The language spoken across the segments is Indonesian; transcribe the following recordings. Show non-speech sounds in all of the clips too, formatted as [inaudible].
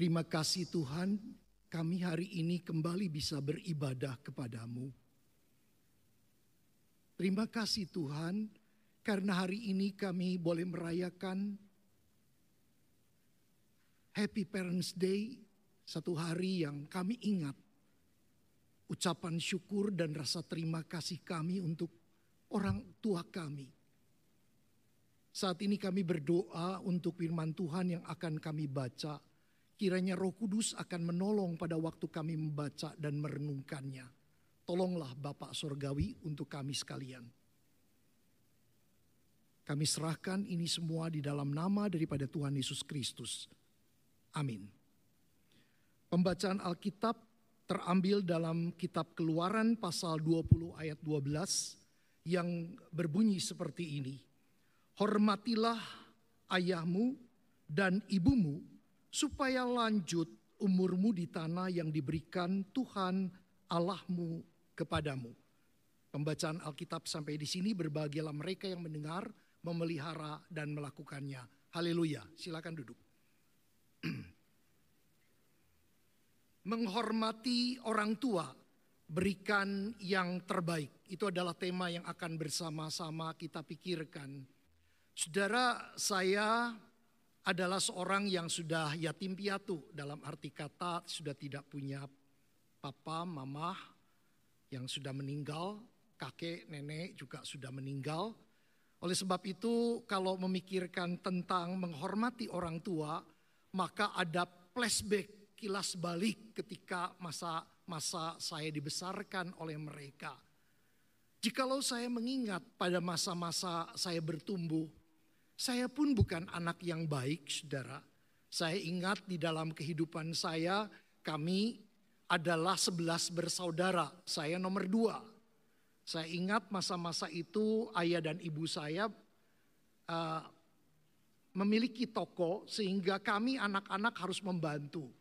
Terima kasih Tuhan, kami hari ini kembali bisa beribadah kepadamu. Terima kasih Tuhan, karena hari ini kami boleh merayakan Happy Parents Day, satu hari yang kami ingat ucapan syukur dan rasa terima kasih kami untuk orang tua kami saat ini kami berdoa untuk firman Tuhan yang akan kami baca. Kiranya roh kudus akan menolong pada waktu kami membaca dan merenungkannya. Tolonglah Bapak Sorgawi untuk kami sekalian. Kami serahkan ini semua di dalam nama daripada Tuhan Yesus Kristus. Amin. Pembacaan Alkitab terambil dalam kitab keluaran pasal 20 ayat 12 yang berbunyi seperti ini hormatilah ayahmu dan ibumu supaya lanjut umurmu di tanah yang diberikan Tuhan Allahmu kepadamu. Pembacaan Alkitab sampai di sini berbahagialah mereka yang mendengar, memelihara dan melakukannya. Haleluya. Silakan duduk. [clears throat] Menghormati orang tua, berikan yang terbaik. Itu adalah tema yang akan bersama-sama kita pikirkan Saudara, saya adalah seorang yang sudah yatim piatu dalam arti kata sudah tidak punya papa, mama yang sudah meninggal, kakek, nenek juga sudah meninggal. Oleh sebab itu kalau memikirkan tentang menghormati orang tua, maka ada flashback kilas balik ketika masa-masa saya dibesarkan oleh mereka. Jikalau saya mengingat pada masa-masa saya bertumbuh, saya pun bukan anak yang baik, saudara. Saya ingat di dalam kehidupan saya, kami adalah sebelas bersaudara. Saya nomor dua. Saya ingat masa-masa itu ayah dan ibu saya uh, memiliki toko sehingga kami anak-anak harus membantu.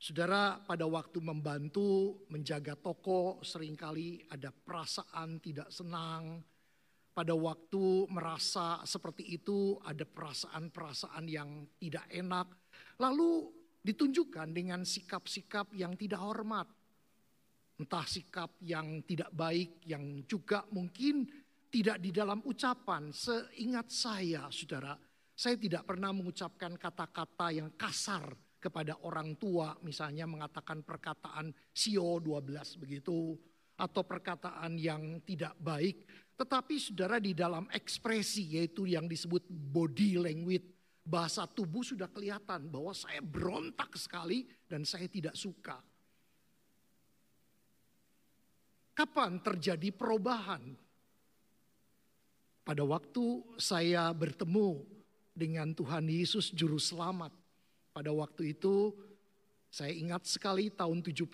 Saudara pada waktu membantu menjaga toko sering kali ada perasaan tidak senang, pada waktu merasa seperti itu ada perasaan-perasaan yang tidak enak. Lalu ditunjukkan dengan sikap-sikap yang tidak hormat. Entah sikap yang tidak baik yang juga mungkin tidak di dalam ucapan. Seingat saya saudara, saya tidak pernah mengucapkan kata-kata yang kasar kepada orang tua. Misalnya mengatakan perkataan sio 12 begitu. Atau perkataan yang tidak baik tetapi saudara di dalam ekspresi yaitu yang disebut body language, bahasa tubuh sudah kelihatan bahwa saya berontak sekali dan saya tidak suka. Kapan terjadi perubahan? Pada waktu saya bertemu dengan Tuhan Yesus Juru Selamat. Pada waktu itu saya ingat sekali tahun 75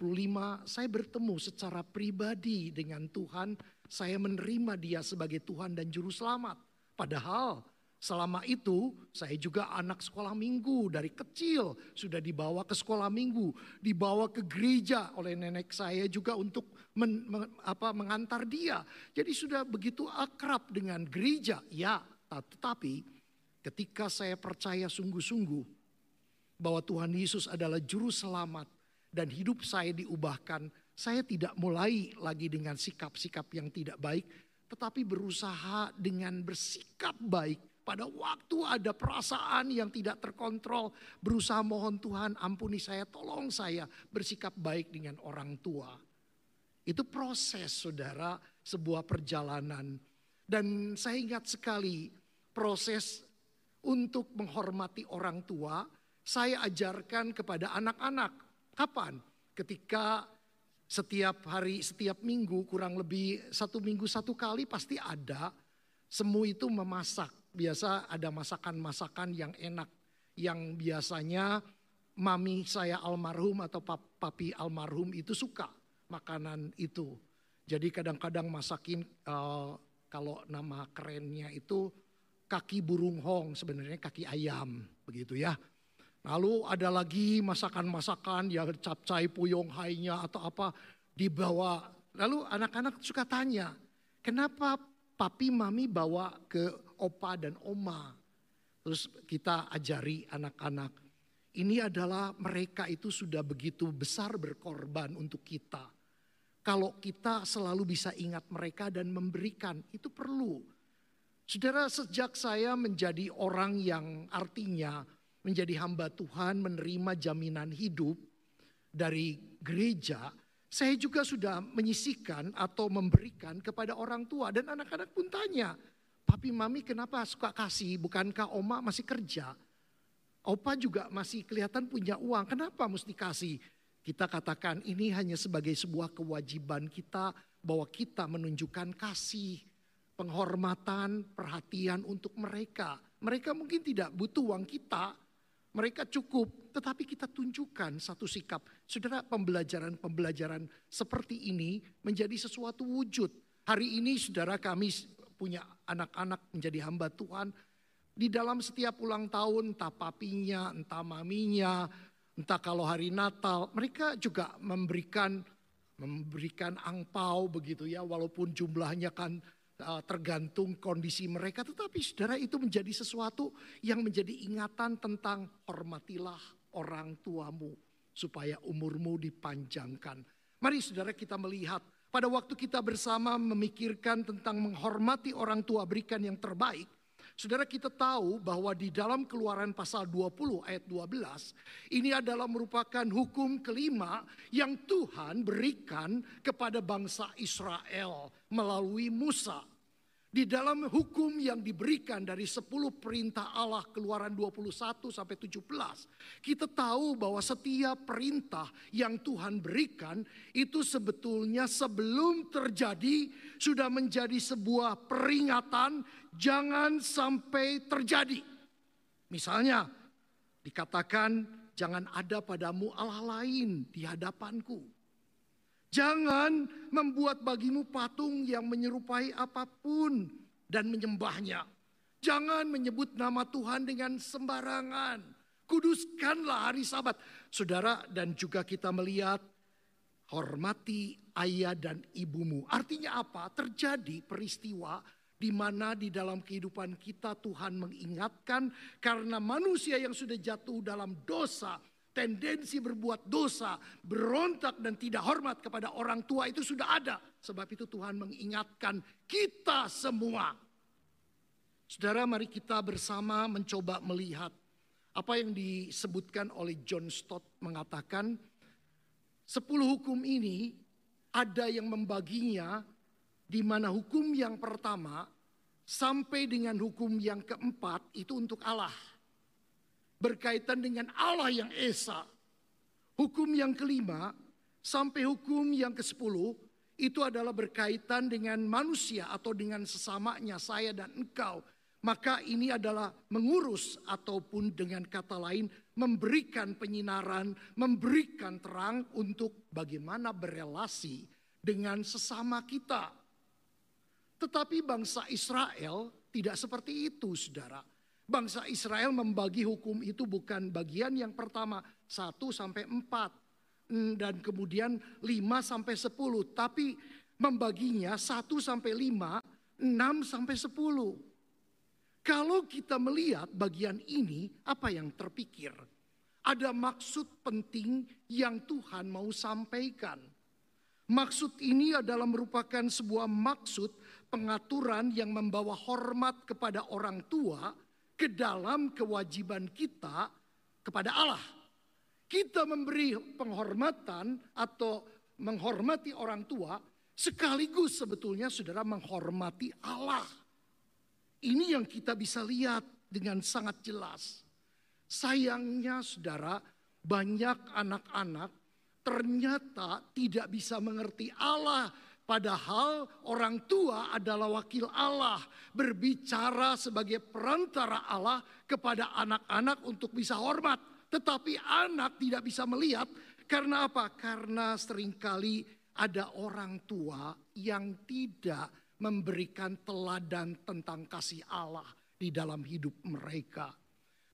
saya bertemu secara pribadi dengan Tuhan saya menerima dia sebagai Tuhan dan Juru Selamat. Padahal selama itu saya juga anak sekolah minggu dari kecil sudah dibawa ke sekolah minggu, dibawa ke gereja oleh nenek saya juga untuk men, men, apa, mengantar dia. Jadi sudah begitu akrab dengan gereja, ya. Tetapi ketika saya percaya sungguh-sungguh bahwa Tuhan Yesus adalah juru selamat dan hidup saya diubahkan, saya tidak mulai lagi dengan sikap-sikap yang tidak baik, tetapi berusaha dengan bersikap baik. Pada waktu ada perasaan yang tidak terkontrol, berusaha mohon Tuhan ampuni saya, tolong saya bersikap baik dengan orang tua. Itu proses saudara, sebuah perjalanan. Dan saya ingat sekali proses untuk menghormati orang tua, saya ajarkan kepada anak-anak. Kapan? Ketika setiap hari, setiap minggu kurang lebih satu minggu satu kali pasti ada. Semu itu memasak. Biasa ada masakan-masakan yang enak. Yang biasanya mami saya almarhum atau papi almarhum itu suka makanan itu. Jadi kadang-kadang masakin uh, kalau nama kerennya itu kaki burung hong sebenarnya kaki ayam begitu ya. Lalu ada lagi masakan-masakan yang capcai puyong hainya atau apa dibawa. Lalu anak-anak suka tanya, kenapa papi mami bawa ke opa dan oma? Terus kita ajari anak-anak. Ini adalah mereka itu sudah begitu besar berkorban untuk kita. Kalau kita selalu bisa ingat mereka dan memberikan, itu perlu. Saudara, sejak saya menjadi orang yang artinya menjadi hamba Tuhan, menerima jaminan hidup dari gereja, saya juga sudah menyisikan atau memberikan kepada orang tua. Dan anak-anak pun tanya, Papi Mami kenapa suka kasih? Bukankah Oma masih kerja? Opa juga masih kelihatan punya uang, kenapa mesti kasih? Kita katakan ini hanya sebagai sebuah kewajiban kita bahwa kita menunjukkan kasih, penghormatan, perhatian untuk mereka. Mereka mungkin tidak butuh uang kita, mereka cukup, tetapi kita tunjukkan satu sikap. Saudara, pembelajaran-pembelajaran seperti ini menjadi sesuatu wujud. Hari ini saudara kami punya anak-anak menjadi hamba Tuhan. Di dalam setiap ulang tahun, entah papinya, entah maminya, entah kalau hari Natal, mereka juga memberikan memberikan angpau begitu ya, walaupun jumlahnya kan tergantung kondisi mereka, tetapi saudara itu menjadi sesuatu yang menjadi ingatan tentang hormatilah orang tuamu supaya umurmu dipanjangkan. Mari saudara kita melihat pada waktu kita bersama memikirkan tentang menghormati orang tua berikan yang terbaik, Saudara kita tahu bahwa di dalam keluaran pasal 20 ayat 12, ini adalah merupakan hukum kelima yang Tuhan berikan kepada bangsa Israel melalui Musa. Di dalam hukum yang diberikan dari 10 perintah Allah keluaran 21 sampai 17. Kita tahu bahwa setiap perintah yang Tuhan berikan itu sebetulnya sebelum terjadi sudah menjadi sebuah peringatan jangan sampai terjadi. Misalnya dikatakan jangan ada padamu Allah lain di hadapanku. Jangan membuat bagimu patung yang menyerupai apa pun dan menyembahnya. Jangan menyebut nama Tuhan dengan sembarangan. Kuduskanlah hari sabat. Saudara dan juga kita melihat hormati ayah dan ibumu. Artinya apa? Terjadi peristiwa di mana di dalam kehidupan kita Tuhan mengingatkan karena manusia yang sudah jatuh dalam dosa tendensi berbuat dosa, berontak dan tidak hormat kepada orang tua itu sudah ada. Sebab itu Tuhan mengingatkan kita semua. Saudara mari kita bersama mencoba melihat apa yang disebutkan oleh John Stott mengatakan sepuluh hukum ini ada yang membaginya di mana hukum yang pertama sampai dengan hukum yang keempat itu untuk Allah berkaitan dengan Allah yang Esa. Hukum yang kelima sampai hukum yang ke sepuluh itu adalah berkaitan dengan manusia atau dengan sesamanya saya dan engkau. Maka ini adalah mengurus ataupun dengan kata lain memberikan penyinaran, memberikan terang untuk bagaimana berelasi dengan sesama kita. Tetapi bangsa Israel tidak seperti itu saudara. Bangsa Israel membagi hukum itu bukan bagian yang pertama, satu sampai empat mm, Dan kemudian lima sampai sepuluh. Tapi membaginya satu sampai lima, enam sampai sepuluh. Kalau kita melihat bagian ini, apa yang terpikir? Ada maksud penting yang Tuhan mau sampaikan. Maksud ini adalah merupakan sebuah maksud pengaturan yang membawa hormat kepada orang tua, ke dalam kewajiban kita kepada Allah. Kita memberi penghormatan atau menghormati orang tua sekaligus sebetulnya saudara menghormati Allah. Ini yang kita bisa lihat dengan sangat jelas. Sayangnya saudara banyak anak-anak ternyata tidak bisa mengerti Allah Padahal orang tua adalah wakil Allah, berbicara sebagai perantara Allah kepada anak-anak untuk bisa hormat. Tetapi anak tidak bisa melihat karena apa? Karena sering kali ada orang tua yang tidak memberikan teladan tentang kasih Allah di dalam hidup mereka.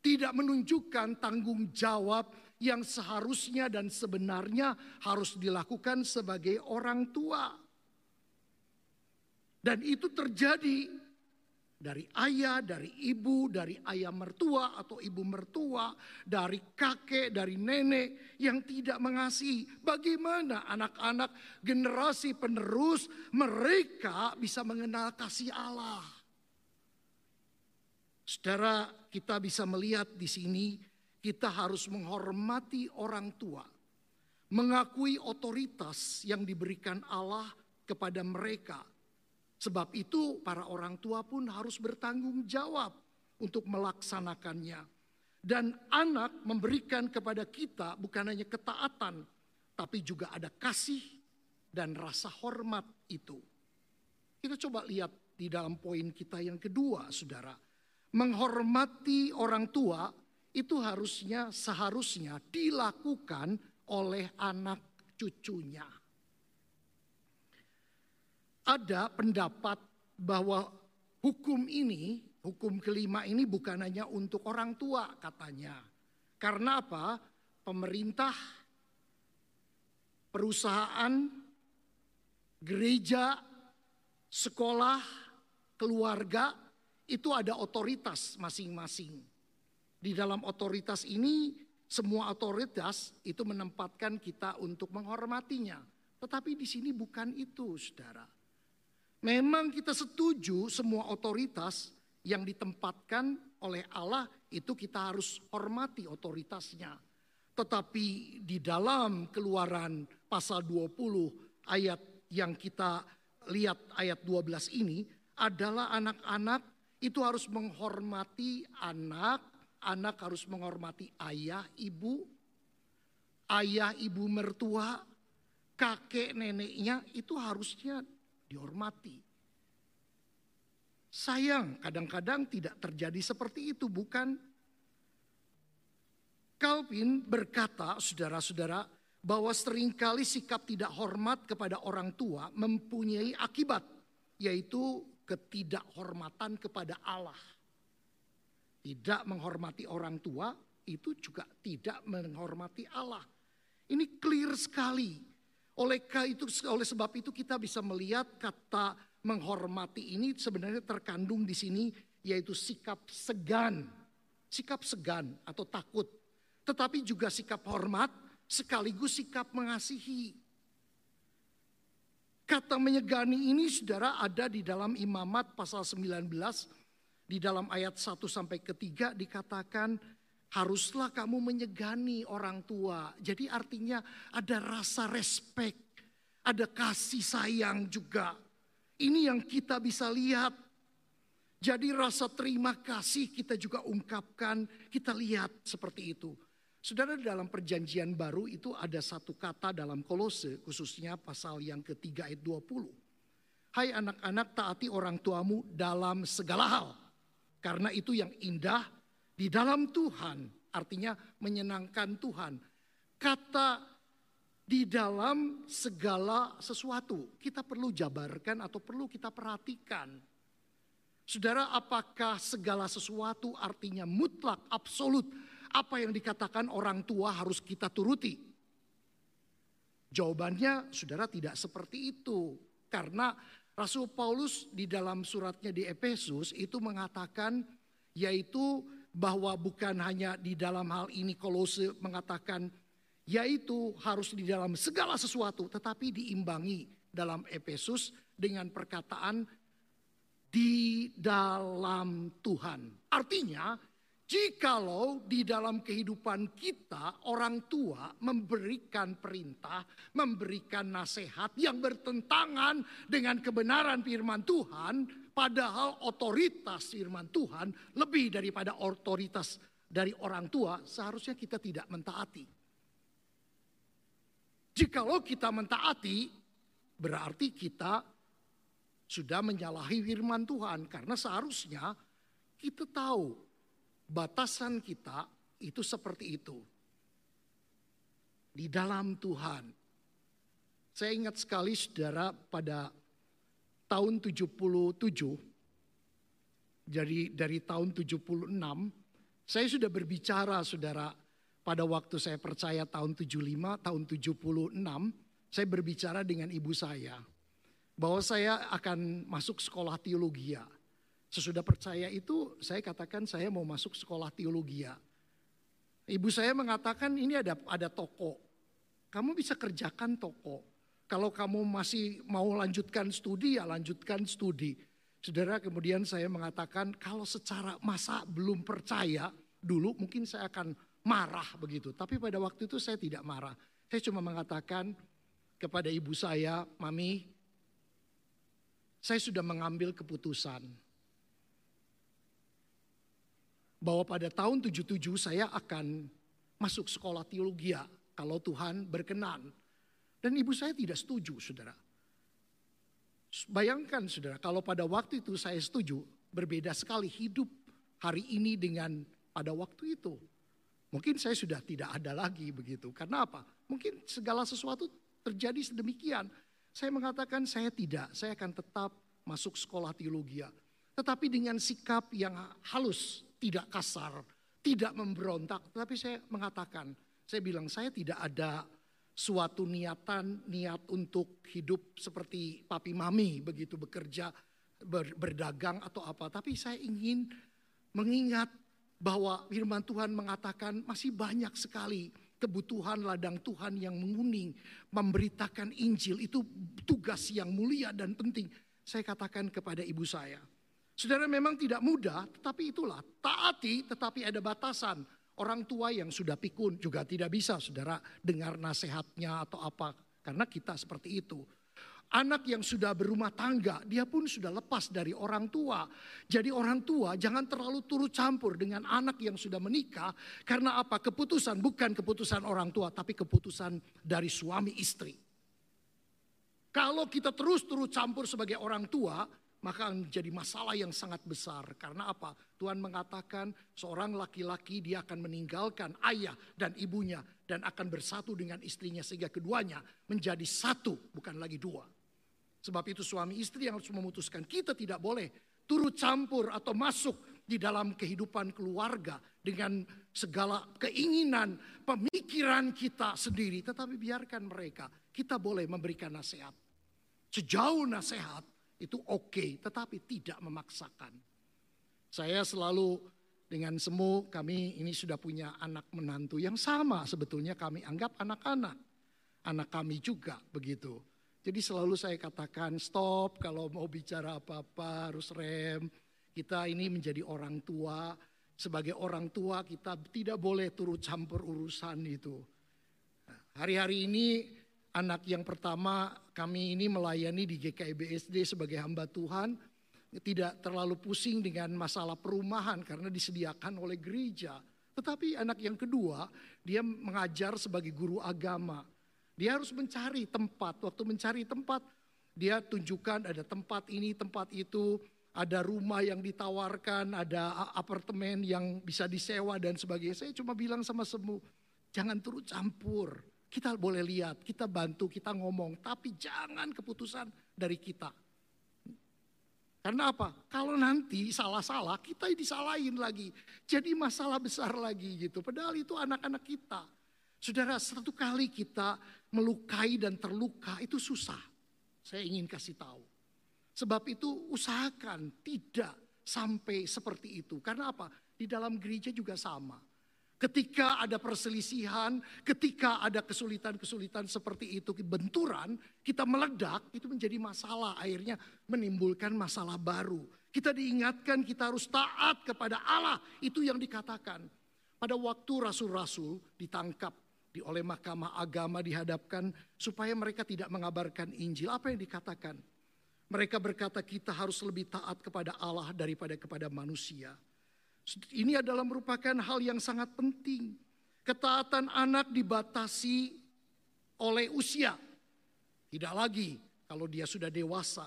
Tidak menunjukkan tanggung jawab yang seharusnya dan sebenarnya harus dilakukan sebagai orang tua. Dan itu terjadi dari ayah, dari ibu, dari ayah mertua atau ibu mertua, dari kakek, dari nenek yang tidak mengasihi. Bagaimana anak-anak generasi penerus mereka bisa mengenal kasih Allah? Saudara, kita bisa melihat di sini kita harus menghormati orang tua, mengakui otoritas yang diberikan Allah kepada mereka Sebab itu para orang tua pun harus bertanggung jawab untuk melaksanakannya. Dan anak memberikan kepada kita bukan hanya ketaatan, tapi juga ada kasih dan rasa hormat itu. Kita coba lihat di dalam poin kita yang kedua, saudara. Menghormati orang tua itu harusnya seharusnya dilakukan oleh anak cucunya ada pendapat bahwa hukum ini, hukum kelima ini bukan hanya untuk orang tua katanya. Karena apa? Pemerintah, perusahaan, gereja, sekolah, keluarga itu ada otoritas masing-masing. Di dalam otoritas ini semua otoritas itu menempatkan kita untuk menghormatinya. Tetapi di sini bukan itu, Saudara. Memang kita setuju semua otoritas yang ditempatkan oleh Allah itu kita harus hormati otoritasnya. Tetapi di dalam keluaran pasal 20 ayat yang kita lihat ayat 12 ini adalah anak-anak itu harus menghormati anak, anak harus menghormati ayah, ibu, ayah, ibu mertua, kakek, neneknya itu harusnya dihormati. Sayang, kadang-kadang tidak terjadi seperti itu, bukan? Calvin berkata, saudara-saudara, bahwa sering kali sikap tidak hormat kepada orang tua mempunyai akibat, yaitu ketidakhormatan kepada Allah. Tidak menghormati orang tua itu juga tidak menghormati Allah. Ini clear sekali. Oleh itu oleh sebab itu kita bisa melihat kata menghormati ini sebenarnya terkandung di sini yaitu sikap segan. Sikap segan atau takut. Tetapi juga sikap hormat sekaligus sikap mengasihi. Kata menyegani ini saudara ada di dalam imamat pasal 19 di dalam ayat 1 sampai ketiga dikatakan haruslah kamu menyegani orang tua. Jadi artinya ada rasa respect, ada kasih sayang juga. Ini yang kita bisa lihat. Jadi rasa terima kasih kita juga ungkapkan, kita lihat seperti itu. Saudara dalam perjanjian baru itu ada satu kata dalam kolose khususnya pasal yang ketiga ayat 20. Hai anak-anak taati orang tuamu dalam segala hal. Karena itu yang indah di dalam Tuhan artinya menyenangkan Tuhan. Kata di dalam segala sesuatu kita perlu jabarkan atau perlu kita perhatikan. Saudara, apakah segala sesuatu artinya mutlak, absolut? Apa yang dikatakan orang tua harus kita turuti? Jawabannya, saudara, tidak seperti itu, karena Rasul Paulus di dalam suratnya di Efesus itu mengatakan, yaitu bahwa bukan hanya di dalam hal ini Kolose mengatakan yaitu harus di dalam segala sesuatu tetapi diimbangi dalam Efesus dengan perkataan di dalam Tuhan. Artinya Jikalau di dalam kehidupan kita orang tua memberikan perintah, memberikan nasihat yang bertentangan dengan kebenaran firman Tuhan, padahal otoritas firman Tuhan lebih daripada otoritas dari orang tua, seharusnya kita tidak mentaati. Jikalau kita mentaati, berarti kita sudah menyalahi firman Tuhan karena seharusnya kita tahu batasan kita itu seperti itu. Di dalam Tuhan. Saya ingat sekali saudara pada tahun 77, jadi dari tahun 76, saya sudah berbicara saudara pada waktu saya percaya tahun 75, tahun 76, saya berbicara dengan ibu saya bahwa saya akan masuk sekolah teologi Sesudah percaya itu saya katakan saya mau masuk sekolah teologi ya. Ibu saya mengatakan ini ada ada toko. Kamu bisa kerjakan toko. Kalau kamu masih mau lanjutkan studi ya lanjutkan studi. Saudara kemudian saya mengatakan kalau secara masa belum percaya dulu mungkin saya akan marah begitu. Tapi pada waktu itu saya tidak marah. Saya cuma mengatakan kepada ibu saya, Mami, saya sudah mengambil keputusan bahwa pada tahun 77 saya akan masuk sekolah teologi ya, kalau Tuhan berkenan. Dan ibu saya tidak setuju, saudara. Bayangkan, saudara, kalau pada waktu itu saya setuju, berbeda sekali hidup hari ini dengan pada waktu itu. Mungkin saya sudah tidak ada lagi begitu. Karena apa? Mungkin segala sesuatu terjadi sedemikian. Saya mengatakan saya tidak, saya akan tetap masuk sekolah teologi. Tetapi dengan sikap yang halus, tidak kasar, tidak memberontak. Tetapi saya mengatakan, saya bilang saya tidak ada suatu niatan, niat untuk hidup seperti papi mami begitu bekerja, ber, berdagang atau apa. Tapi saya ingin mengingat bahwa firman Tuhan mengatakan masih banyak sekali kebutuhan ladang Tuhan yang menguning, memberitakan Injil itu tugas yang mulia dan penting. Saya katakan kepada ibu saya, Saudara memang tidak mudah, tetapi itulah taati tetapi ada batasan. Orang tua yang sudah pikun juga tidak bisa saudara dengar nasihatnya atau apa. Karena kita seperti itu. Anak yang sudah berumah tangga, dia pun sudah lepas dari orang tua. Jadi orang tua jangan terlalu turut campur dengan anak yang sudah menikah. Karena apa? Keputusan bukan keputusan orang tua, tapi keputusan dari suami istri. Kalau kita terus turut campur sebagai orang tua, maka menjadi masalah yang sangat besar. Karena apa? Tuhan mengatakan seorang laki-laki dia akan meninggalkan ayah dan ibunya dan akan bersatu dengan istrinya sehingga keduanya menjadi satu bukan lagi dua. Sebab itu suami istri yang harus memutuskan kita tidak boleh turut campur atau masuk di dalam kehidupan keluarga dengan segala keinginan, pemikiran kita sendiri. Tetapi biarkan mereka, kita boleh memberikan nasihat. Sejauh nasihat itu oke, okay, tetapi tidak memaksakan. Saya selalu dengan semu kami ini sudah punya anak menantu yang sama sebetulnya kami anggap anak-anak. Anak kami juga begitu. Jadi selalu saya katakan stop kalau mau bicara apa-apa harus rem. Kita ini menjadi orang tua. Sebagai orang tua kita tidak boleh turut campur urusan itu. Hari-hari ini anak yang pertama kami ini melayani di GKI BSD sebagai hamba Tuhan tidak terlalu pusing dengan masalah perumahan karena disediakan oleh gereja. Tetapi anak yang kedua dia mengajar sebagai guru agama. Dia harus mencari tempat. Waktu mencari tempat dia tunjukkan ada tempat ini, tempat itu, ada rumah yang ditawarkan, ada apartemen yang bisa disewa dan sebagainya. Saya cuma bilang sama semu, jangan turut campur. Kita boleh lihat, kita bantu, kita ngomong, tapi jangan keputusan dari kita. Karena apa? Kalau nanti salah-salah, kita disalahin lagi. Jadi masalah besar lagi gitu. Padahal itu anak-anak kita. Saudara, satu kali kita melukai dan terluka itu susah. Saya ingin kasih tahu. Sebab itu usahakan tidak sampai seperti itu. Karena apa? Di dalam gereja juga sama. Ketika ada perselisihan, ketika ada kesulitan-kesulitan seperti itu, benturan, kita meledak, itu menjadi masalah. Akhirnya menimbulkan masalah baru. Kita diingatkan kita harus taat kepada Allah. Itu yang dikatakan. Pada waktu rasul-rasul ditangkap di oleh mahkamah agama dihadapkan supaya mereka tidak mengabarkan Injil. Apa yang dikatakan? Mereka berkata kita harus lebih taat kepada Allah daripada kepada manusia. Ini adalah merupakan hal yang sangat penting. Ketaatan anak dibatasi oleh usia. Tidak lagi kalau dia sudah dewasa.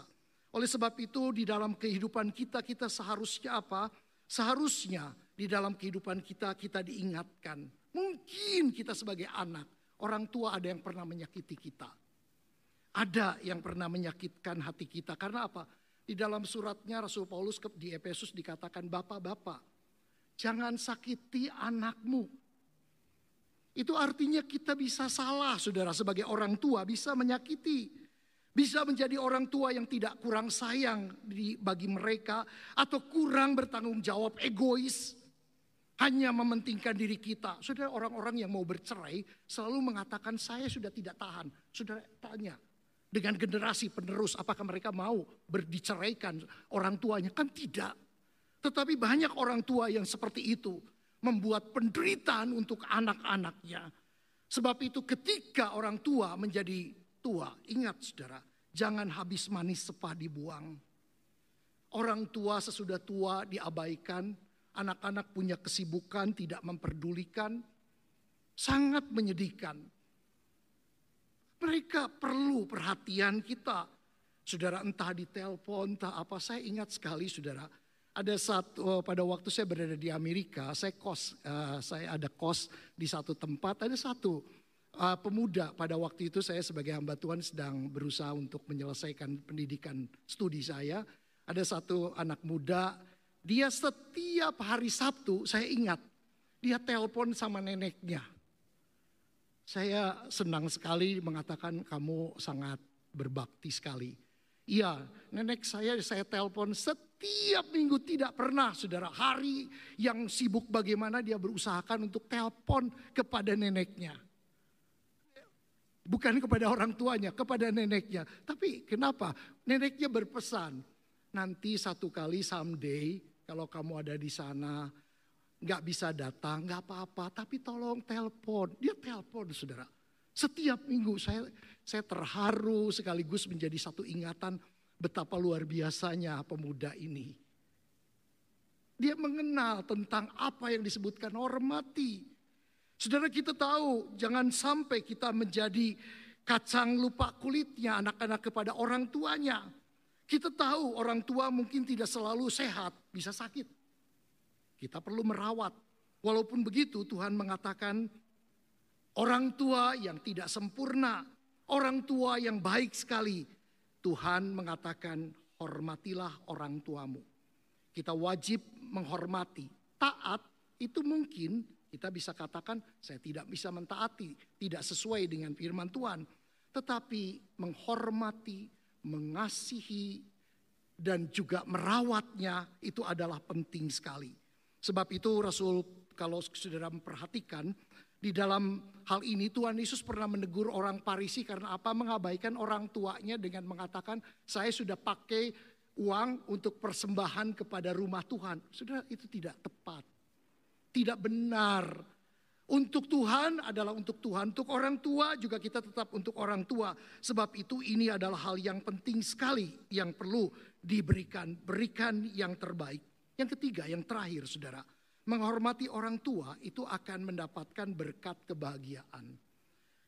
Oleh sebab itu di dalam kehidupan kita, kita seharusnya apa? Seharusnya di dalam kehidupan kita, kita diingatkan. Mungkin kita sebagai anak, orang tua ada yang pernah menyakiti kita. Ada yang pernah menyakitkan hati kita. Karena apa? Di dalam suratnya Rasul Paulus di Efesus dikatakan bapak-bapak Jangan sakiti anakmu. Itu artinya kita bisa salah, saudara, sebagai orang tua bisa menyakiti. Bisa menjadi orang tua yang tidak kurang sayang bagi mereka atau kurang bertanggung jawab, egois, hanya mementingkan diri kita. Sudah orang-orang yang mau bercerai selalu mengatakan saya sudah tidak tahan. Sudah tanya dengan generasi penerus apakah mereka mau berdiceraikan orang tuanya? Kan tidak. Tetapi banyak orang tua yang seperti itu membuat penderitaan untuk anak-anaknya. Sebab itu ketika orang tua menjadi tua, ingat saudara, Jangan habis manis sepah dibuang. Orang tua sesudah tua diabaikan, anak-anak punya kesibukan tidak memperdulikan, sangat menyedihkan. Mereka perlu perhatian kita. Saudara entah di telepon, entah apa. Saya ingat sekali saudara, ada satu pada waktu saya berada di Amerika, saya kos, uh, saya ada kos di satu tempat, ada satu uh, pemuda pada waktu itu saya sebagai hamba Tuhan sedang berusaha untuk menyelesaikan pendidikan studi saya. Ada satu anak muda, dia setiap hari Sabtu saya ingat dia telepon sama neneknya. Saya senang sekali mengatakan kamu sangat berbakti sekali. Iya, nenek saya saya telepon setiap minggu tidak pernah saudara. Hari yang sibuk bagaimana dia berusahakan untuk telepon kepada neneknya. Bukan kepada orang tuanya, kepada neneknya. Tapi kenapa? Neneknya berpesan, nanti satu kali someday kalau kamu ada di sana, nggak bisa datang, nggak apa-apa, tapi tolong telepon. Dia telepon, saudara. Setiap minggu saya saya terharu sekaligus menjadi satu ingatan betapa luar biasanya pemuda ini. Dia mengenal tentang apa yang disebutkan hormati. Saudara kita tahu jangan sampai kita menjadi kacang lupa kulitnya anak-anak kepada orang tuanya. Kita tahu orang tua mungkin tidak selalu sehat, bisa sakit. Kita perlu merawat. Walaupun begitu Tuhan mengatakan orang tua yang tidak sempurna, orang tua yang baik sekali. Tuhan mengatakan hormatilah orang tuamu. Kita wajib menghormati. Taat itu mungkin kita bisa katakan saya tidak bisa mentaati, tidak sesuai dengan firman Tuhan. Tetapi menghormati, mengasihi, dan juga merawatnya itu adalah penting sekali. Sebab itu Rasul kalau saudara memperhatikan di dalam hal ini Tuhan Yesus pernah menegur orang Parisi karena apa? Mengabaikan orang tuanya dengan mengatakan saya sudah pakai uang untuk persembahan kepada rumah Tuhan. Saudara itu tidak tepat tidak benar. Untuk Tuhan adalah untuk Tuhan, untuk orang tua juga kita tetap untuk orang tua. Sebab itu ini adalah hal yang penting sekali yang perlu diberikan, berikan yang terbaik. Yang ketiga, yang terakhir saudara, menghormati orang tua itu akan mendapatkan berkat kebahagiaan.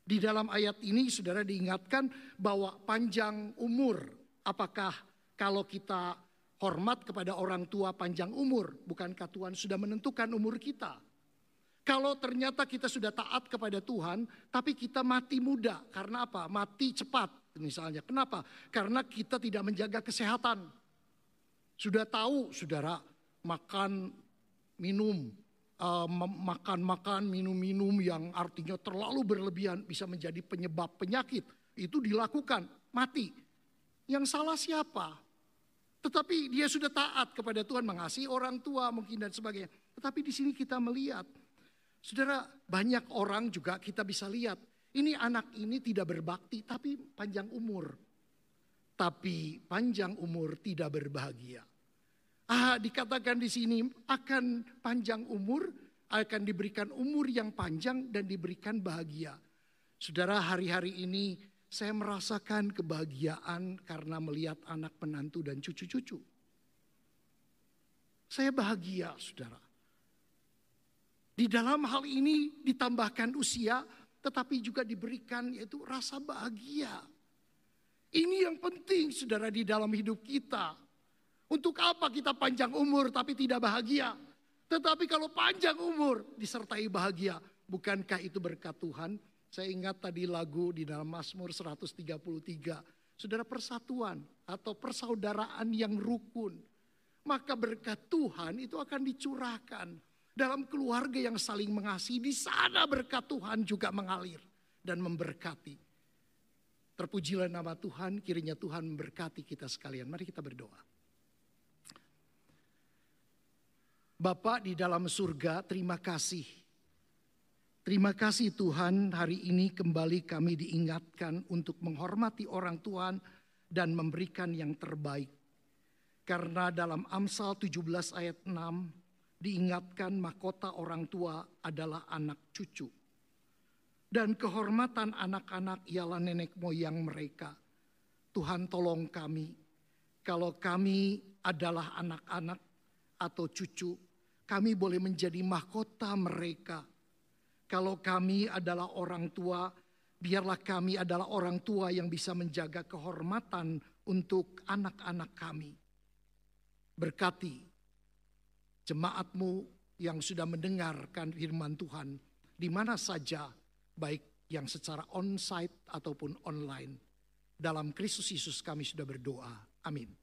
Di dalam ayat ini saudara diingatkan bahwa panjang umur, apakah kalau kita hormat kepada orang tua panjang umur. Bukankah Tuhan sudah menentukan umur kita? Kalau ternyata kita sudah taat kepada Tuhan, tapi kita mati muda. Karena apa? Mati cepat misalnya. Kenapa? Karena kita tidak menjaga kesehatan. Sudah tahu saudara, makan, minum, uh, makan-makan, minum-minum yang artinya terlalu berlebihan bisa menjadi penyebab penyakit. Itu dilakukan, mati. Yang salah siapa? Tetapi dia sudah taat kepada Tuhan, mengasihi orang tua mungkin dan sebagainya. Tetapi di sini kita melihat, saudara banyak orang juga kita bisa lihat, ini anak ini tidak berbakti tapi panjang umur. Tapi panjang umur tidak berbahagia. Ah, dikatakan di sini akan panjang umur, akan diberikan umur yang panjang dan diberikan bahagia. Saudara hari-hari ini saya merasakan kebahagiaan karena melihat anak menantu dan cucu-cucu. Saya bahagia, saudara. Di dalam hal ini ditambahkan usia, tetapi juga diberikan yaitu rasa bahagia. Ini yang penting, saudara, di dalam hidup kita. Untuk apa kita panjang umur tapi tidak bahagia? Tetapi kalau panjang umur disertai bahagia, bukankah itu berkat Tuhan? Saya ingat tadi lagu di dalam Mazmur 133. Saudara persatuan atau persaudaraan yang rukun. Maka berkat Tuhan itu akan dicurahkan. Dalam keluarga yang saling mengasihi, di sana berkat Tuhan juga mengalir dan memberkati. Terpujilah nama Tuhan, kiranya Tuhan memberkati kita sekalian. Mari kita berdoa. Bapak di dalam surga, terima kasih. Terima kasih Tuhan, hari ini kembali kami diingatkan untuk menghormati orang Tuhan dan memberikan yang terbaik. Karena dalam Amsal 17 ayat 6 diingatkan mahkota orang tua adalah anak cucu. Dan kehormatan anak-anak ialah nenek moyang mereka. Tuhan tolong kami, kalau kami adalah anak-anak atau cucu, kami boleh menjadi mahkota mereka. Kalau kami adalah orang tua, biarlah kami adalah orang tua yang bisa menjaga kehormatan untuk anak-anak kami. Berkati jemaatmu yang sudah mendengarkan firman Tuhan di mana saja, baik yang secara on-site ataupun online. Dalam Kristus Yesus kami sudah berdoa. Amin.